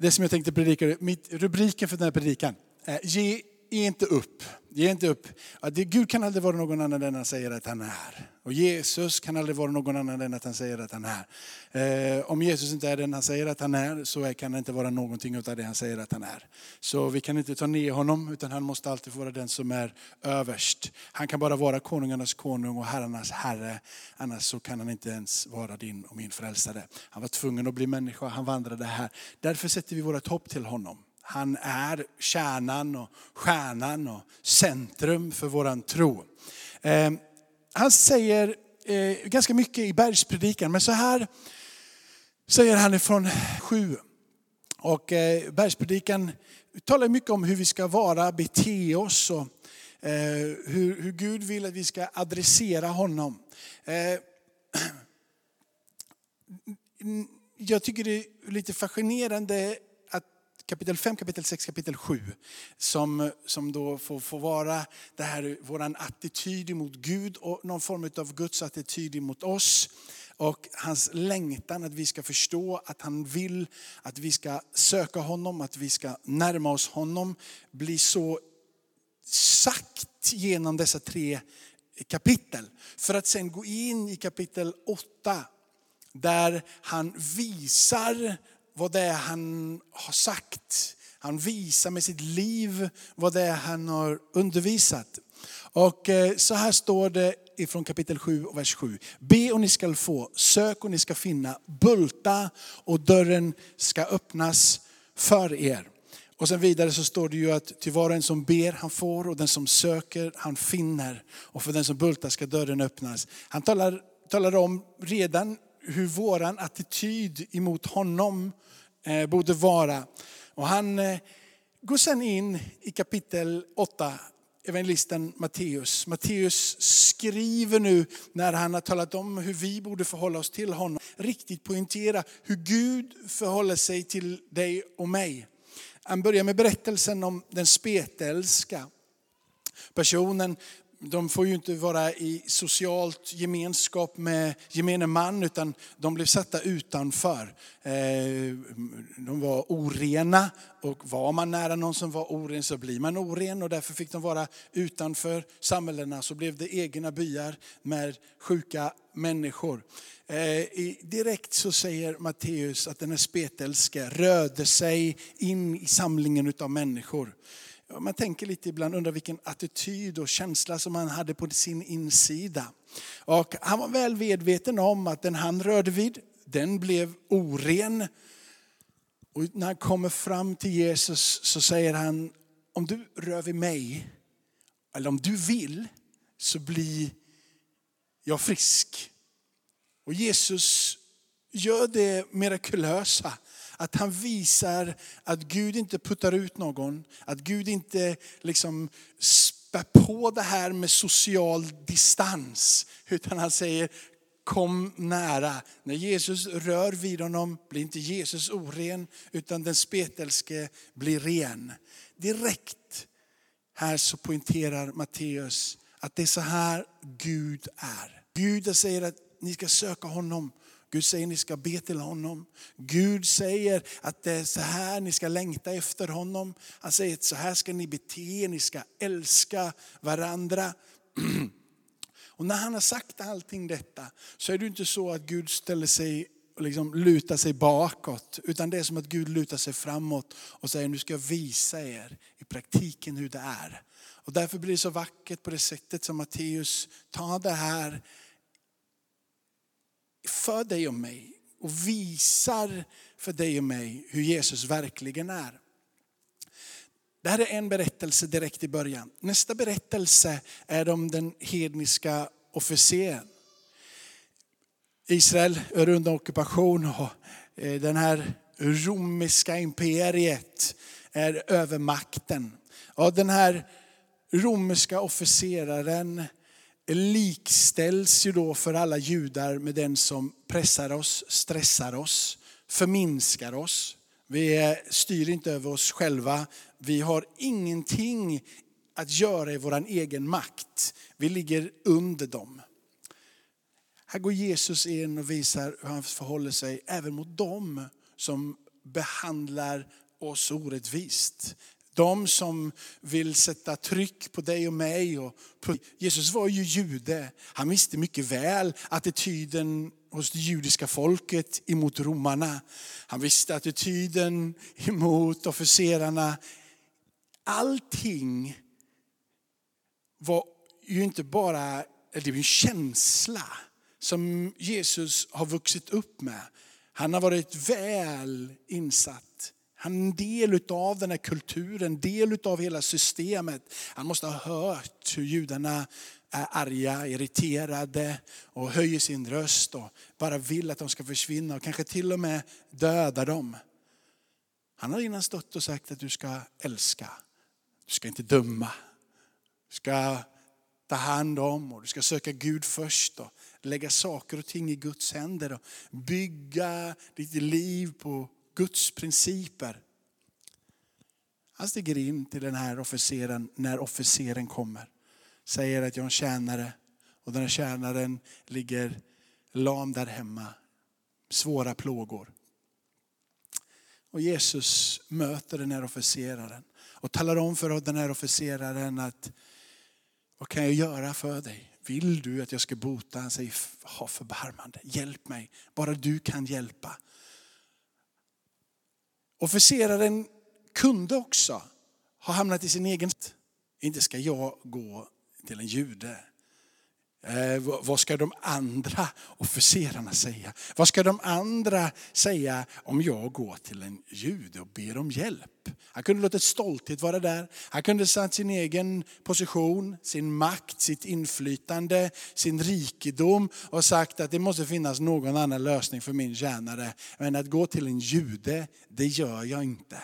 det som jag tänkte predika, mitt, rubriken för den här predikan, är Ge inte upp. Ge inte upp. Det, Gud kan aldrig vara någon annan än han säger att han är. Och Jesus kan aldrig vara någon annan än att han säger att han är. Eh, om Jesus inte är den han säger att han är, så kan han inte vara någonting av det han säger att han är. Så vi kan inte ta ner honom, utan han måste alltid vara den som är överst. Han kan bara vara konungarnas konung och herrarnas herre. Annars så kan han inte ens vara din och min frälsare. Han var tvungen att bli människa, han vandrade här. Därför sätter vi vårt hopp till honom. Han är kärnan och stjärnan och centrum för våran tro. Ehm, han säger eh, ganska mycket i bergspredikan, men så här säger han ifrån sju. Och eh, bergspredikan talar mycket om hur vi ska vara, bete oss och eh, hur, hur Gud vill att vi ska adressera honom. Jag tycker det är lite fascinerande kapitel 5, kapitel 6, kapitel 7. Som, som då får, får vara det här, våran attityd mot Gud och någon form av Guds attityd mot oss. Och hans längtan att vi ska förstå att han vill att vi ska söka honom, att vi ska närma oss honom. Blir så sagt genom dessa tre kapitel. För att sen gå in i kapitel 8 där han visar vad det är han har sagt. Han visar med sitt liv vad det är han har undervisat. Och eh, så här står det ifrån kapitel 7 och vers 7. Be och ni skall få, sök och ni ska finna, bulta och dörren ska öppnas för er. Och sen vidare så står det ju att till var och en som ber han får och den som söker han finner. Och för den som bultar ska dörren öppnas. Han talar, talar om redan hur våran attityd emot honom eh, borde vara. Och han eh, går sen in i kapitel 8, evangelisten Matteus. Matteus skriver nu när han har talat om hur vi borde förhålla oss till honom. Riktigt poängtera hur Gud förhåller sig till dig och mig. Han börjar med berättelsen om den spetälska personen de får ju inte vara i socialt gemenskap med gemene man utan de blev satta utanför. Eh, de var orena och var man nära någon som var oren så blir man oren och därför fick de vara utanför samhällena. Så blev det egna byar med sjuka människor. Eh, direkt så säger Matteus att den här spetälske rörde sig in i samlingen av människor. Man tänker lite ibland, undrar vilken attityd och känsla som han hade på sin insida. Och han var väl medveten om att den han rörde vid, den blev oren. Och när han kommer fram till Jesus så säger han, om du rör vid mig, eller om du vill, så blir jag frisk. Och Jesus gör det mirakulösa att han visar att Gud inte puttar ut någon, att Gud inte liksom spär på det här med social distans. Utan han säger, kom nära. När Jesus rör vid honom blir inte Jesus oren, utan den spetälske blir ren. Direkt här så poängterar Matteus att det är så här Gud är. Gud säger att ni ska söka honom Gud säger att ni ska be till honom. Gud säger att det är så här ni ska längta efter honom. Han säger att så här ska ni bete er, ni ska älska varandra. Och när han har sagt allting detta så är det inte så att Gud ställer sig och liksom lutar sig bakåt. Utan det är som att Gud lutar sig framåt och säger nu ska jag visa er i praktiken hur det är. Och därför blir det så vackert på det sättet som Matteus tar det här för dig och mig och visar för dig och mig hur Jesus verkligen är. Det här är en berättelse direkt i början. Nästa berättelse är om den hedniska officeren. Israel är under ockupation och eh, den här romerska imperiet är övermakten. Och den här romerska officeraren likställs ju då för alla judar med den som pressar oss, stressar oss, förminskar oss. Vi styr inte över oss själva. Vi har ingenting att göra i vår egen makt. Vi ligger under dem. Här går Jesus in och visar hur han förhåller sig även mot dem som behandlar oss orättvist. De som vill sätta tryck på dig och mig. Och Jesus var ju jude. Han visste mycket väl attityden hos det judiska folket emot romarna. Han visste attityden emot officerarna. Allting var ju inte bara det är en känsla som Jesus har vuxit upp med. Han har varit väl insatt. Han är en del av den här kulturen, en del av hela systemet. Han måste ha hört hur judarna är arga, irriterade och höjer sin röst och bara vill att de ska försvinna och kanske till och med döda dem. Han har innan stått och sagt att du ska älska, du ska inte döma, du ska ta hand om och du ska söka Gud först och lägga saker och ting i Guds händer och bygga ditt liv på Guds principer. Han stiger in till den här officeren när officeren kommer. Säger att jag är en tjänare och den här tjänaren ligger lam där hemma. Svåra plågor. Och Jesus möter den här officeraren och talar om för den här officeraren att vad kan jag göra för dig? Vill du att jag ska bota? Han säger, ha förbarmande, hjälp mig. Bara du kan hjälpa. Officeraren kunde också ha hamnat i sin egen... Inte ska jag gå till en jude. Eh, vad ska de andra officerarna säga? Vad ska de andra säga om jag går till en jude och ber om hjälp? Han kunde låtit stolthet vara där. Han kunde satt sin egen position, sin makt, sitt inflytande, sin rikedom och sagt att det måste finnas någon annan lösning för min tjänare. Men att gå till en jude, det gör jag inte.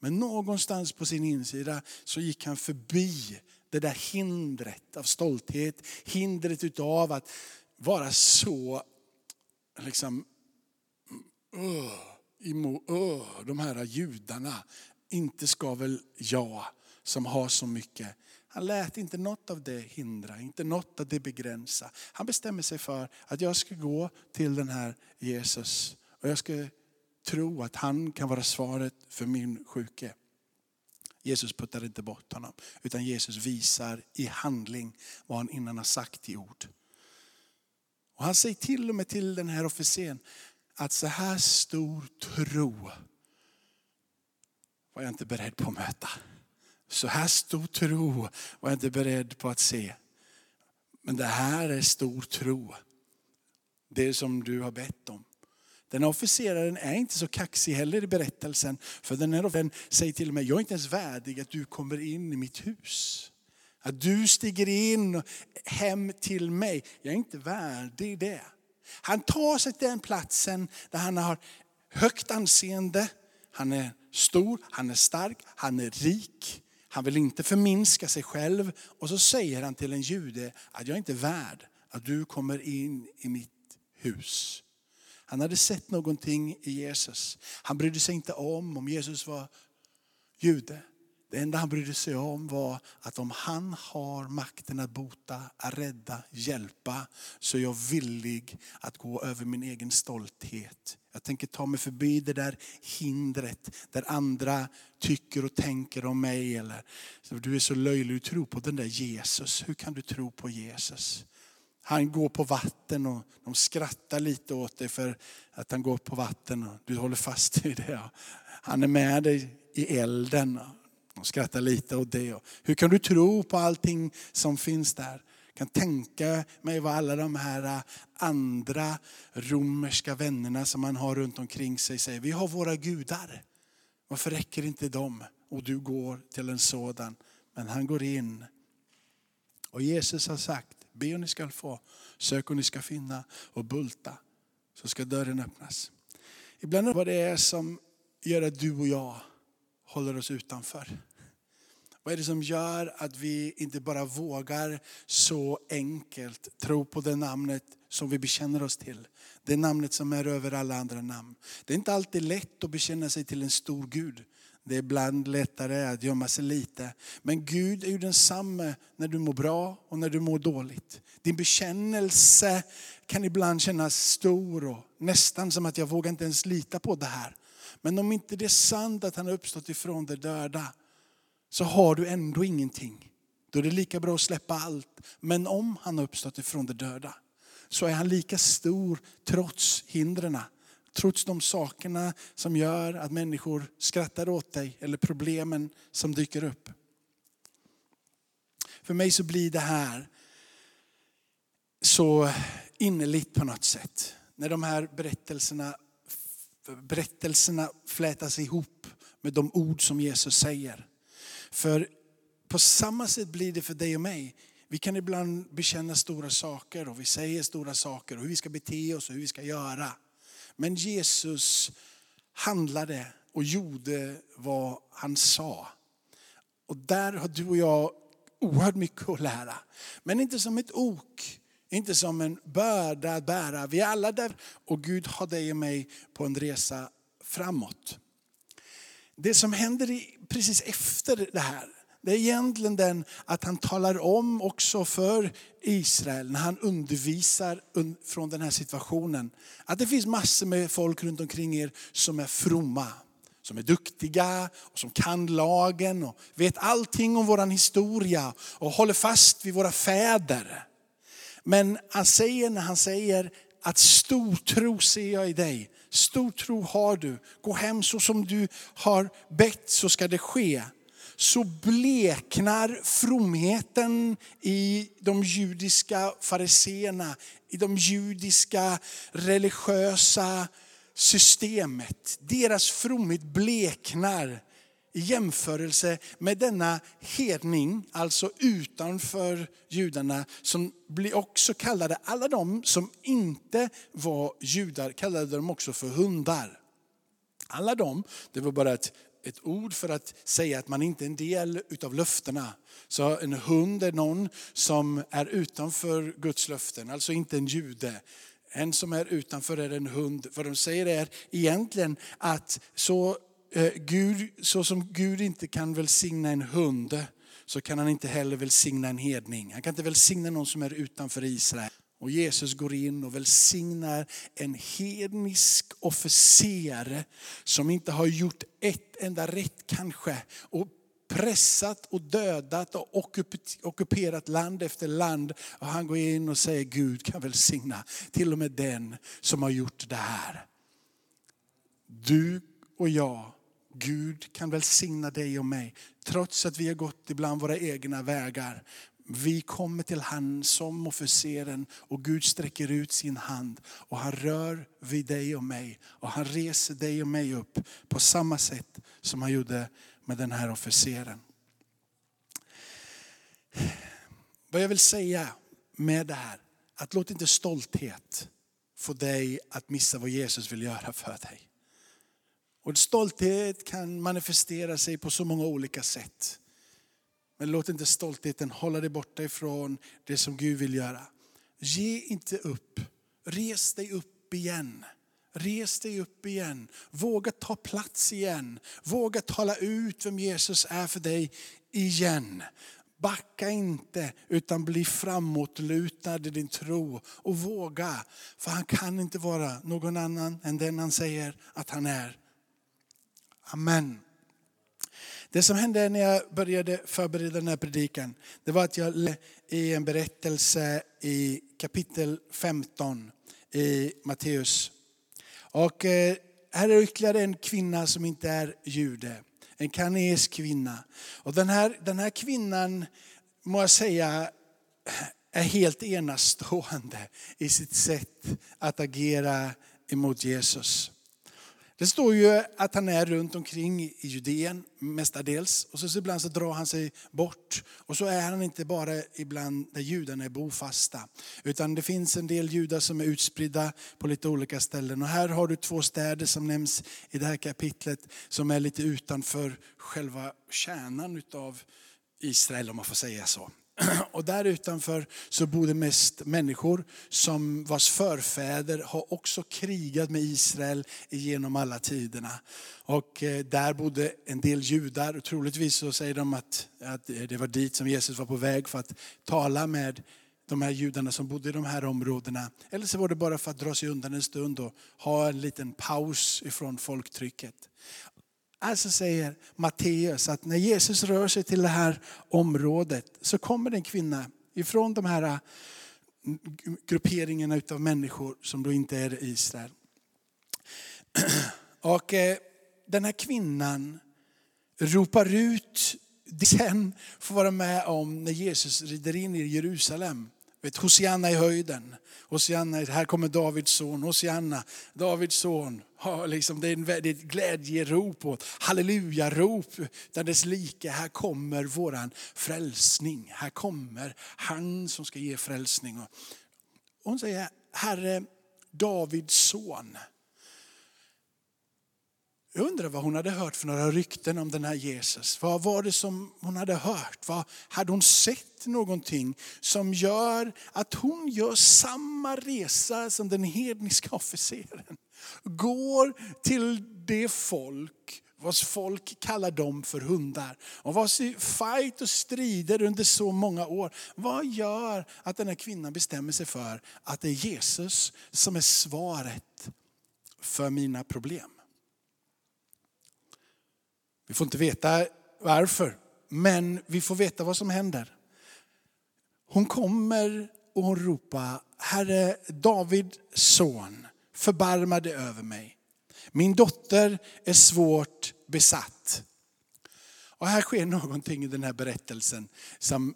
Men någonstans på sin insida så gick han förbi det där hindret av stolthet, hindret utav att vara så, liksom, uh, imo, uh, de här judarna, inte ska väl jag som har så mycket. Han lät inte något av det hindra, inte något av det begränsa. Han bestämmer sig för att jag ska gå till den här Jesus och jag ska tro att han kan vara svaret för min sjuke. Jesus puttar inte bort honom. Utan Jesus visar i handling vad han innan har sagt i ord. Och han säger till och med till den här officeren att så här stor tro var jag inte beredd på att möta. Så här stor tro var jag inte beredd på att se. Men det här är stor tro. Det som du har bett om. Den här officeraren är inte så kaxig heller i berättelsen. För den här officeren säger till mig, jag är inte ens värdig att du kommer in i mitt hus. Att du stiger in hem till mig. Jag är inte värdig det. Han tar sig till den platsen där han har högt anseende. Han är stor, han är stark, han är rik. Han vill inte förminska sig själv. Och så säger han till en jude att jag är inte värd att du kommer in i mitt hus. Han hade sett någonting i Jesus. Han brydde sig inte om om Jesus var jude. Det enda han brydde sig om var att om han har makten att bota, att rädda, hjälpa så är jag villig att gå över min egen stolthet. Jag tänker ta mig förbi det där hindret där andra tycker och tänker om mig. Eller du är så löjlig, du tror på den där Jesus. Hur kan du tro på Jesus? Han går på vatten och de skrattar lite åt dig för att han går på vatten och du håller fast i det. Han är med dig i elden. De skrattar lite åt det. Hur kan du tro på allting som finns där? Jag kan tänka mig vad alla de här andra romerska vännerna som man har runt omkring sig säger. Vi har våra gudar. Varför räcker inte de? Och du går till en sådan. Men han går in. Och Jesus har sagt, Be och ni ska få, sök och ni ska finna och bulta så ska dörren öppnas. Ibland är det vad det är som gör att du och jag håller oss utanför. Vad är det som gör att vi inte bara vågar så enkelt tro på det namnet som vi bekänner oss till. Det namnet som är över alla andra namn. Det är inte alltid lätt att bekänna sig till en stor Gud. Det är ibland lättare att gömma sig lite. Men Gud är ju densamme när du mår bra och när du mår dåligt. Din bekännelse kan ibland kännas stor och nästan som att jag vågar inte ens lita på det här. Men om inte det är sant att han har uppstått ifrån de döda, så har du ändå ingenting. Då är det lika bra att släppa allt. Men om han har uppstått ifrån de döda, så är han lika stor trots hindren. Trots de sakerna som gör att människor skrattar åt dig eller problemen som dyker upp. För mig så blir det här så innerligt på något sätt. När de här berättelserna, berättelserna flätas ihop med de ord som Jesus säger. För på samma sätt blir det för dig och mig. Vi kan ibland bekänna stora saker och vi säger stora saker och hur vi ska bete oss och hur vi ska göra. Men Jesus handlade och gjorde vad han sa. Och där har du och jag oerhört mycket att lära. Men inte som ett ok, inte som en börda att bära. Vi är alla där och Gud har dig och mig på en resa framåt. Det som händer precis efter det här, det är egentligen den att han talar om också för Israel när han undervisar från den här situationen. Att det finns massor med folk runt omkring er som är fromma. Som är duktiga och som kan lagen och vet allting om vår historia och håller fast vid våra fäder. Men han säger när han säger att stor tro ser jag i dig. Stor tro har du. Gå hem så som du har bett så ska det ske så bleknar fromheten i de judiska fariseerna, i de judiska religiösa systemet. Deras fromhet bleknar i jämförelse med denna hedning, alltså utanför judarna, som också kallade, alla de som inte var judar kallade de också för hundar. Alla de, det var bara ett ett ord för att säga att man inte är en del utav löftena. Så en hund är någon som är utanför Guds löften, alltså inte en jude. En som är utanför är en hund. Vad de säger är egentligen att så, eh, Gud, så som Gud inte kan välsigna en hund, så kan han inte heller välsigna en hedning. Han kan inte välsigna någon som är utanför Israel. Och Jesus går in och välsignar en hednisk officer som inte har gjort ett enda rätt kanske. Och pressat och dödat och ockuperat land efter land. Och han går in och säger Gud kan välsigna till och med den som har gjort det här. Du och jag, Gud kan välsigna dig och mig. Trots att vi har gått ibland våra egna vägar. Vi kommer till han som officeren och Gud sträcker ut sin hand och han rör vid dig och mig. Och han reser dig och mig upp på samma sätt som han gjorde med den här officeren. Vad jag vill säga med det här, att låt inte stolthet få dig att missa vad Jesus vill göra för dig. Och stolthet kan manifestera sig på så många olika sätt. Men låt inte stoltheten hålla dig borta ifrån det som Gud vill göra. Ge inte upp. Res dig upp igen. Res dig upp igen. Våga ta plats igen. Våga tala ut vem Jesus är för dig igen. Backa inte utan bli framåtlutad i din tro och våga. För han kan inte vara någon annan än den han säger att han är. Amen. Det som hände när jag började förbereda den här predikan, det var att jag läste i en berättelse i kapitel 15 i Matteus. Och eh, här är ytterligare en kvinna som inte är jude. En kanesisk kvinna. Och den här, den här kvinnan, må jag säga, är helt enastående i sitt sätt att agera emot Jesus. Det står ju att han är runt omkring i Judeen mestadels. Och så ibland så drar han sig bort. Och så är han inte bara ibland där judarna är bofasta. Utan det finns en del judar som är utspridda på lite olika ställen. Och här har du två städer som nämns i det här kapitlet. Som är lite utanför själva kärnan utav Israel om man får säga så. Och där utanför så bodde mest människor som vars förfäder har också krigat med Israel genom alla tiderna. Och eh, där bodde en del judar och troligtvis så säger de att, att eh, det var dit som Jesus var på väg för att tala med de här judarna som bodde i de här områdena. Eller så var det bara för att dra sig undan en stund och ha en liten paus ifrån folktrycket. Alltså säger Matteus att när Jesus rör sig till det här området så kommer en kvinna ifrån de här äh, grupperingarna av människor som då inte är Israel. Och äh, den här kvinnan ropar ut det sen får vara med om när Jesus rider in i Jerusalem. Vet, Hosianna i höjden. Hosianna, här kommer Davids son. Hosianna, Davids son. Ja, liksom, det, är en, det är ett glädjerop och hallelujarop. Där dess like, här kommer våran frälsning. Här kommer han som ska ge frälsning. Och hon säger, Herre Davids son. Jag undrar vad hon hade hört för några rykten om den här Jesus. Vad var det som hon hade hört? Vad hade hon sett någonting som gör att hon gör samma resa som den hedniska officeren? Går till det folk vars folk kallar dem för hundar. Och vars fight och strider under så många år. Vad gör att den här kvinnan bestämmer sig för att det är Jesus som är svaret för mina problem? Vi får inte veta varför, men vi får veta vad som händer. Hon kommer och hon ropar, Herre Davids son, förbarma dig över mig. Min dotter är svårt besatt. Och här sker någonting i den här berättelsen som,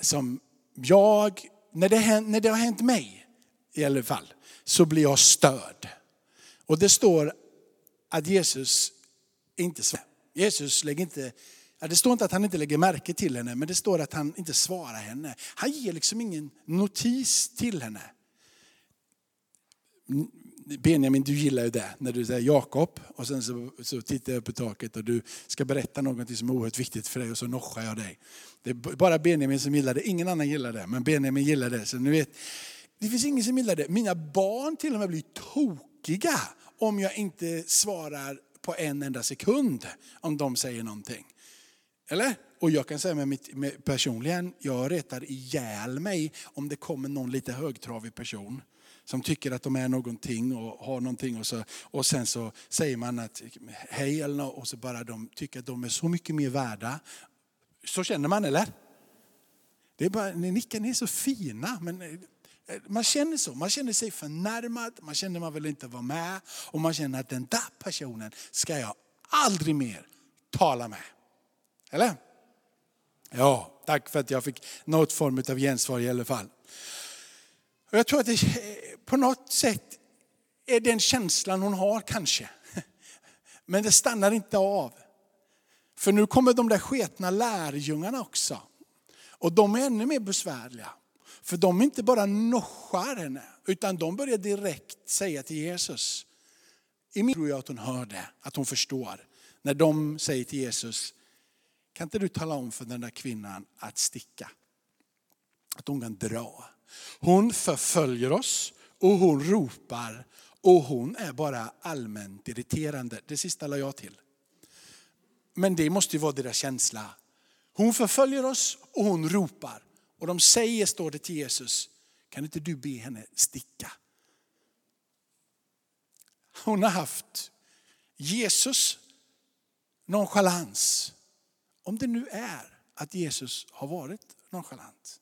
som jag, när det, när det har hänt mig i alla fall, så blir jag störd. Och det står att Jesus inte svarar. Jesus lägger inte, ja, det står inte att han inte lägger märke till henne, men det står att han inte svarar henne. Han ger liksom ingen notis till henne. Benjamin, du gillar ju det när du säger Jakob och sen så, så tittar jag upp i taket och du ska berätta något som är oerhört viktigt för dig och så noschar jag dig. Det är bara Benjamin som gillar det, ingen annan gillar det, men Benjamin gillar det. Så nu vet, det finns ingen som gillar det. Mina barn till och med blir tokiga om jag inte svarar på en enda sekund om de säger någonting. Eller? Och jag kan säga med mitt, med personligen, jag retar ihjäl mig om det kommer någon lite högtravig person som tycker att de är någonting och har någonting och, så, och sen så säger man att hej eller något, och så bara de tycker att de är så mycket mer värda. Så känner man eller? Det är bara, ni nickar, ni är så fina. Men Eh, man känner så, man känner sig förnärmad, man känner man vill inte vara med och man känner att den där personen ska jag aldrig mer tala med. Eller? Ja, tack för att jag fick något form av gensvar i alla fall. Och jag tror att det eh, på något sätt är den känslan hon har kanske. Men det stannar inte av. För nu kommer de där sketna lärjungarna också. Och de är ännu mer besvärliga. För de inte bara noschar henne, utan de börjar direkt säga till Jesus. I min tror jag att hon hör det, att hon förstår. När de säger till Jesus, kan inte du tala om för den där kvinnan att sticka? Att hon kan dra. Hon förföljer oss och hon ropar och hon är bara allmänt irriterande. Det sista la jag till. Men det måste ju vara deras känsla. Hon förföljer oss och hon ropar. Och de säger, står det till Jesus, kan inte du be henne sticka? Hon har haft Jesus nonchalans. Om det nu är att Jesus har varit nonchalant.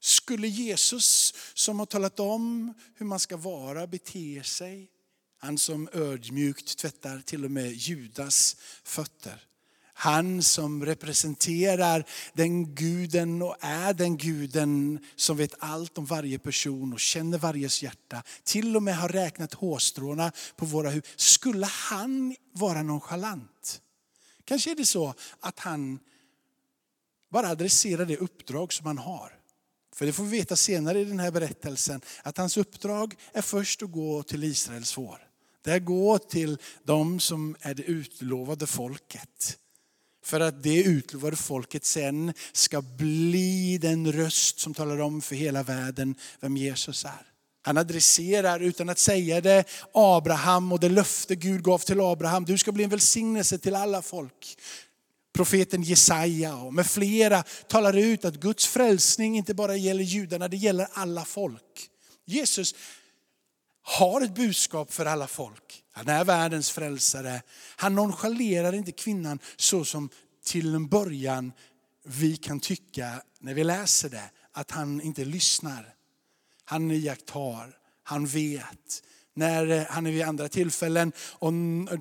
Skulle Jesus som har talat om hur man ska vara bete sig, han som ödmjukt tvättar till och med Judas fötter. Han som representerar den guden och är den guden som vet allt om varje person och känner varjes hjärta. Till och med har räknat hårstråna på våra huvuden. Skulle han vara nonchalant? Kanske är det så att han bara adresserar det uppdrag som han har. För det får vi veta senare i den här berättelsen att hans uppdrag är först att gå till Israels får. Det är att gå till de som är det utlovade folket. För att det utlovade folket sen ska bli den röst som talar om för hela världen vem Jesus är. Han adresserar utan att säga det Abraham och det löfte Gud gav till Abraham. Du ska bli en välsignelse till alla folk. profeten Jesaja och med flera talar ut att Guds frälsning inte bara gäller judarna, det gäller alla folk. Jesus har ett budskap för alla folk. Han är världens frälsare. Han nonchalerar inte kvinnan så som till en början vi kan tycka när vi läser det, att han inte lyssnar. Han iakttar, han vet. När eh, han är vid andra tillfällen och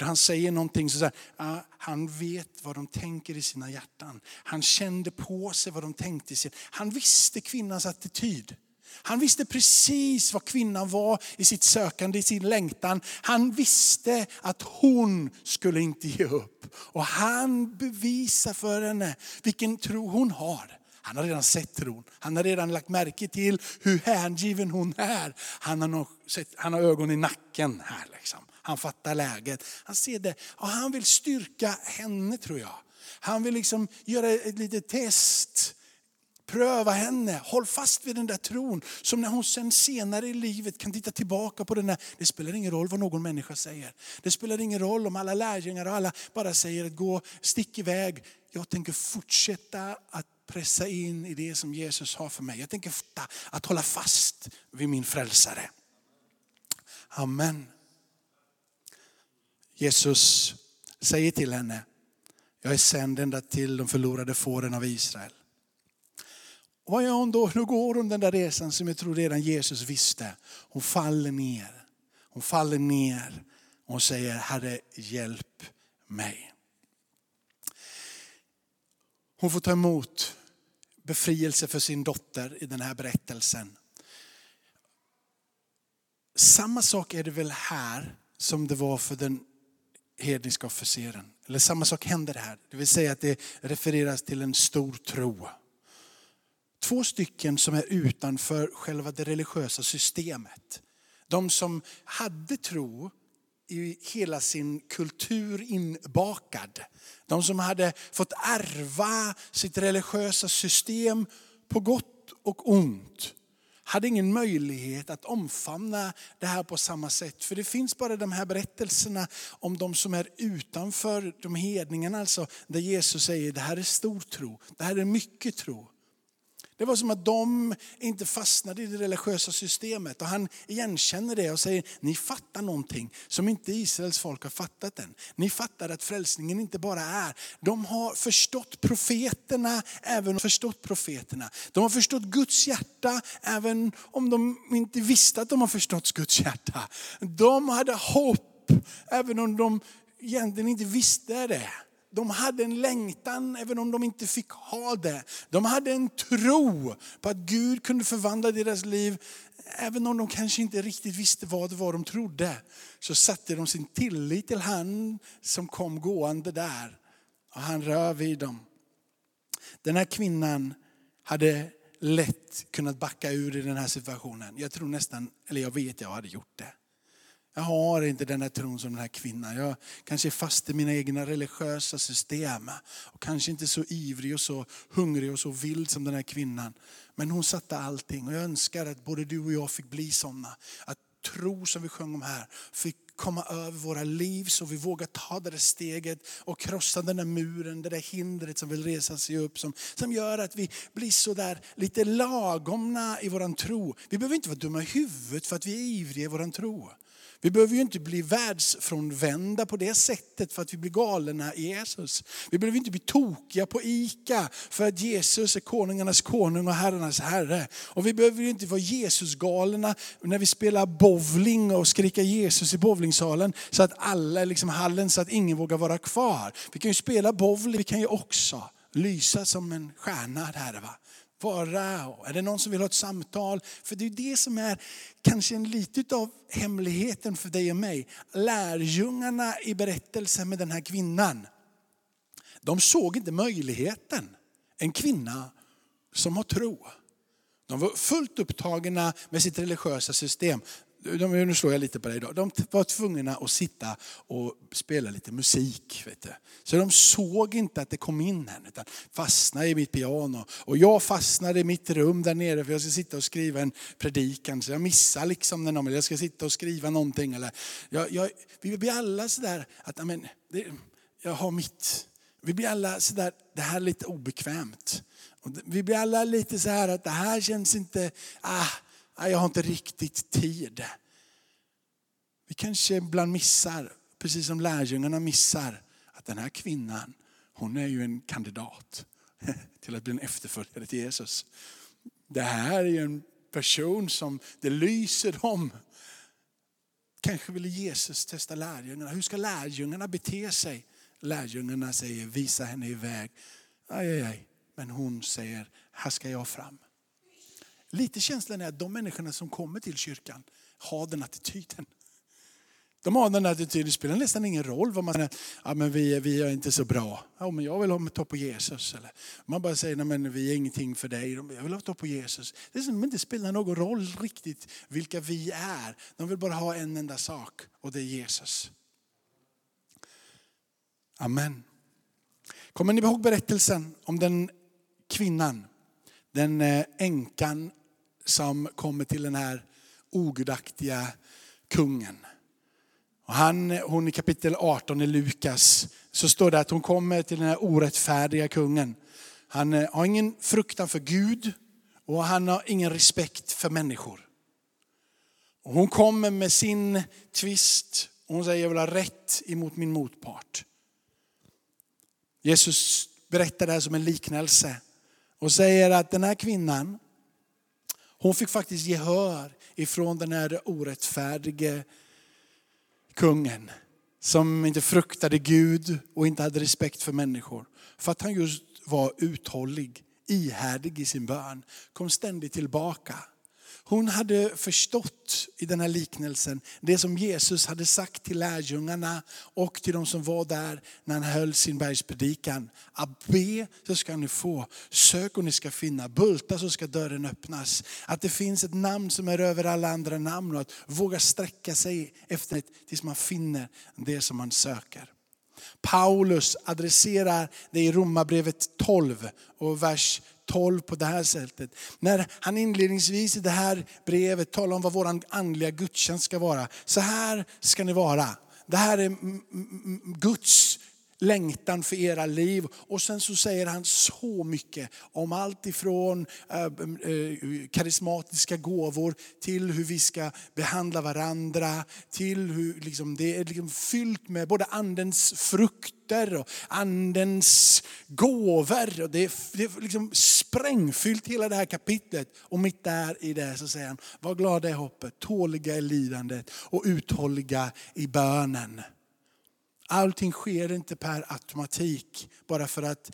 han säger någonting så säger han, ah, han vet vad de tänker i sina hjärtan. Han kände på sig vad de tänkte i sin... Han visste kvinnans attityd. Han visste precis vad kvinnan var i sitt sökande, i sin längtan. Han visste att hon skulle inte ge upp. Och han bevisar för henne vilken tro hon har. Han har redan sett tron. Han har redan lagt märke till hur hängiven hon är. Han har, nog sett, han har ögon i nacken här. Liksom. Han fattar läget. Han ser det och han vill styrka henne tror jag. Han vill liksom göra ett litet test. Pröva henne, håll fast vid den där tron. Som när hon sen senare i livet kan titta tillbaka på den där. Det spelar ingen roll vad någon människa säger. Det spelar ingen roll om alla lärjungar och alla bara säger att gå, stick iväg. Jag tänker fortsätta att pressa in i det som Jesus har för mig. Jag tänker att hålla fast vid min frälsare. Amen. Jesus säger till henne, jag är sänd ända till de förlorade fåren av Israel. Och vad gör hon då? Nu går hon den där resan som jag tror redan Jesus visste. Hon faller ner. Hon faller ner och hon säger, Herre hjälp mig. Hon får ta emot befrielse för sin dotter i den här berättelsen. Samma sak är det väl här som det var för den hedniska officeren. Eller samma sak händer här. Det vill säga att det refereras till en stor tro. Två stycken som är utanför själva det religiösa systemet. De som hade tro i hela sin kultur inbakad. De som hade fått ärva sitt religiösa system på gott och ont hade ingen möjlighet att omfamna det här på samma sätt. För det finns bara de här berättelserna om de som är utanför de hedningarna, alltså där Jesus säger det här är stor tro, det här är mycket tro. Det var som att de inte fastnade i det religiösa systemet. Och han igenkänner det och säger, ni fattar någonting som inte Israels folk har fattat än. Ni fattar att frälsningen inte bara är, de har förstått profeterna, även förstått profeterna. De har förstått Guds hjärta, även om de inte visste att de har förstått Guds hjärta. De hade hopp, även om de egentligen inte visste det. De hade en längtan även om de inte fick ha det. De hade en tro på att Gud kunde förvandla deras liv. Även om de kanske inte riktigt visste vad det var de trodde. Så satte de sin tillit till han som kom gående där. Och han rör vid dem. Den här kvinnan hade lätt kunnat backa ur i den här situationen. Jag tror nästan, eller jag vet jag hade gjort det. Jag har inte den här tron som den här kvinnan. Jag kanske är fast i mina egna religiösa system. Och kanske inte så ivrig och så hungrig och så vild som den här kvinnan. Men hon satte allting och jag önskar att både du och jag fick bli sådana. Att tro som vi sjöng om här fick komma över våra liv så vi vågar ta det där steget och krossa den där muren, det där hindret som vill resa sig upp. Som, som gör att vi blir så där lite lagomna i våran tro. Vi behöver inte vara dumma i huvudet för att vi är ivriga i våran tro. Vi behöver ju inte bli världsfrånvända på det sättet för att vi blir galna i Jesus. Vi behöver inte bli tokiga på ICA för att Jesus är konungarnas konung och herrarnas herre. Och vi behöver ju inte vara Jesusgalna när vi spelar bowling och skrika Jesus i bowlingsalen så att alla är liksom hallen så att ingen vågar vara kvar. Vi kan ju spela bowling, vi kan ju också lysa som en stjärna där. Va? Vara? Är det någon som vill ha ett samtal? För det är det som är kanske en lite av hemligheten för dig och mig. Lärjungarna i berättelsen med den här kvinnan. De såg inte möjligheten. En kvinna som har tro. De var fullt upptagna med sitt religiösa system de, nu slår jag lite på dig idag. De var tvungna att sitta och spela lite musik. Vet du. Så de såg inte att det kom in en, utan fastnade i mitt piano. Och jag fastnade i mitt rum där nere för jag ska sitta och skriva en predikan. Så jag missar liksom när någon jag ska sitta och skriva någonting. Eller, jag, jag, vi blir alla sådär att amen, det, jag har mitt vi blir alla sådär, det här är lite obekvämt. Och vi blir alla lite så här att det här känns inte, ah, jag har inte riktigt tid. Vi kanske ibland missar, precis som lärjungarna missar, att den här kvinnan, hon är ju en kandidat till att bli en efterföljare till Jesus. Det här är ju en person som det lyser om. Kanske ville Jesus testa lärjungarna. Hur ska lärjungarna bete sig? Lärjungarna säger visa henne iväg. Aj, aj, aj. Men hon säger, här ska jag fram. Lite känslan är att de människorna som kommer till kyrkan har den attityden. De har den attityden, det spelar nästan ingen roll vad man säger, ja, men vi, vi är inte så bra. Ja, men jag vill ha ta på Jesus. Eller man bara säger, nej, men vi är ingenting för dig, jag vill ha ta på Jesus. Det är som inte spelar någon roll riktigt vilka vi är. De vill bara ha en enda sak och det är Jesus. Amen. Kommer ni ihåg berättelsen om den kvinnan, den eh, änkan som kommer till den här ogudaktiga kungen? Och han, hon i kapitel 18 i Lukas så står det att hon kommer till den här orättfärdiga kungen. Han eh, har ingen fruktan för Gud och han har ingen respekt för människor. Och hon kommer med sin tvist och hon säger jag vill ha rätt emot min motpart. Jesus berättar det här som en liknelse och säger att den här kvinnan, hon fick faktiskt gehör ifrån den här orättfärdige kungen som inte fruktade Gud och inte hade respekt för människor. För att han just var uthållig, ihärdig i sin bön, kom ständigt tillbaka. Hon hade förstått i den här liknelsen det som Jesus hade sagt till lärjungarna och till de som var där när han höll sin bergspredikan. Att be så ska ni få, sök och ni ska finna, bulta så ska dörren öppnas. Att det finns ett namn som är över alla andra namn och att våga sträcka sig efter det tills man finner det som man söker. Paulus adresserar det i Romarbrevet 12 och vers 12 på det här sättet. När han inledningsvis i det här brevet talar om vad vår andliga gudstjänst ska vara. Så här ska ni vara. Det här är Guds längtan för era liv. Och sen så säger han så mycket om allt ifrån eh, eh, karismatiska gåvor till hur vi ska behandla varandra. Till hur liksom, det är liksom fyllt med både andens frukter och andens gåvor. Och det är, det är liksom sprängfyllt hela det här kapitlet. Och mitt där i det så säger han, var glada i hoppet, tåliga i lidandet och uthålliga i bönen. Allting sker inte per automatik bara för att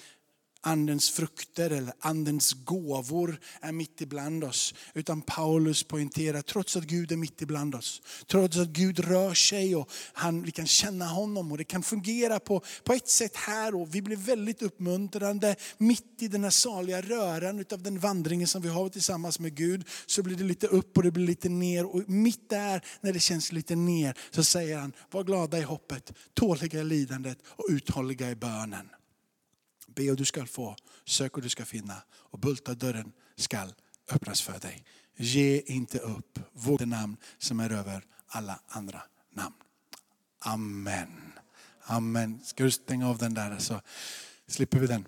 andens frukter eller andens gåvor är mitt ibland oss. Utan Paulus poängterar, trots att Gud är mitt ibland oss, trots att Gud rör sig och han, vi kan känna honom och det kan fungera på, på ett sätt här och vi blir väldigt uppmuntrande mitt i den här saliga röran av den vandringen som vi har tillsammans med Gud. Så blir det lite upp och det blir lite ner och mitt där när det känns lite ner så säger han, var glada i hoppet, tåliga i lidandet och uthålliga i bönen. Be och du ska få, sök och du ska finna och bulta dörren skall öppnas för dig. Ge inte upp vårt namn som är över alla andra namn. Amen. Amen. Ska du stänga av den där så slipper vi den.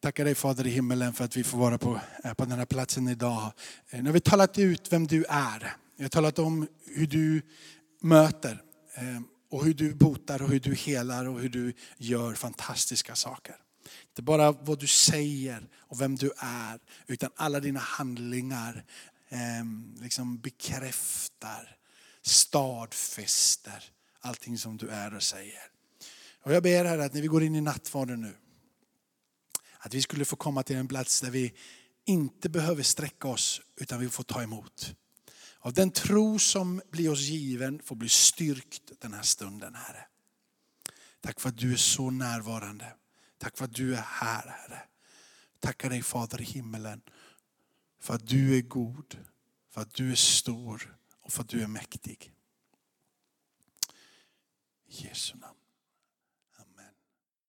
Tackar dig Fader i himmelen för att vi får vara på, eh, på den här platsen idag. Eh, nu har vi talat ut vem du är. Vi har talat om hur du möter eh, och hur du botar och hur du helar och hur du gör fantastiska saker. Inte bara vad du säger och vem du är, utan alla dina handlingar eh, liksom bekräftar, stadfäster allting som du är och säger. Och jag ber här att när vi går in i nattvarden nu, att vi skulle få komma till en plats där vi inte behöver sträcka oss, utan vi får ta emot. Av den tro som blir oss given får bli styrkt den här stunden, Herre. Tack för att du är så närvarande. Tack för att du är här, Herre. Tackar dig Fader i himmelen för att du är god, för att du är stor och för att du är mäktig. I Jesu namn.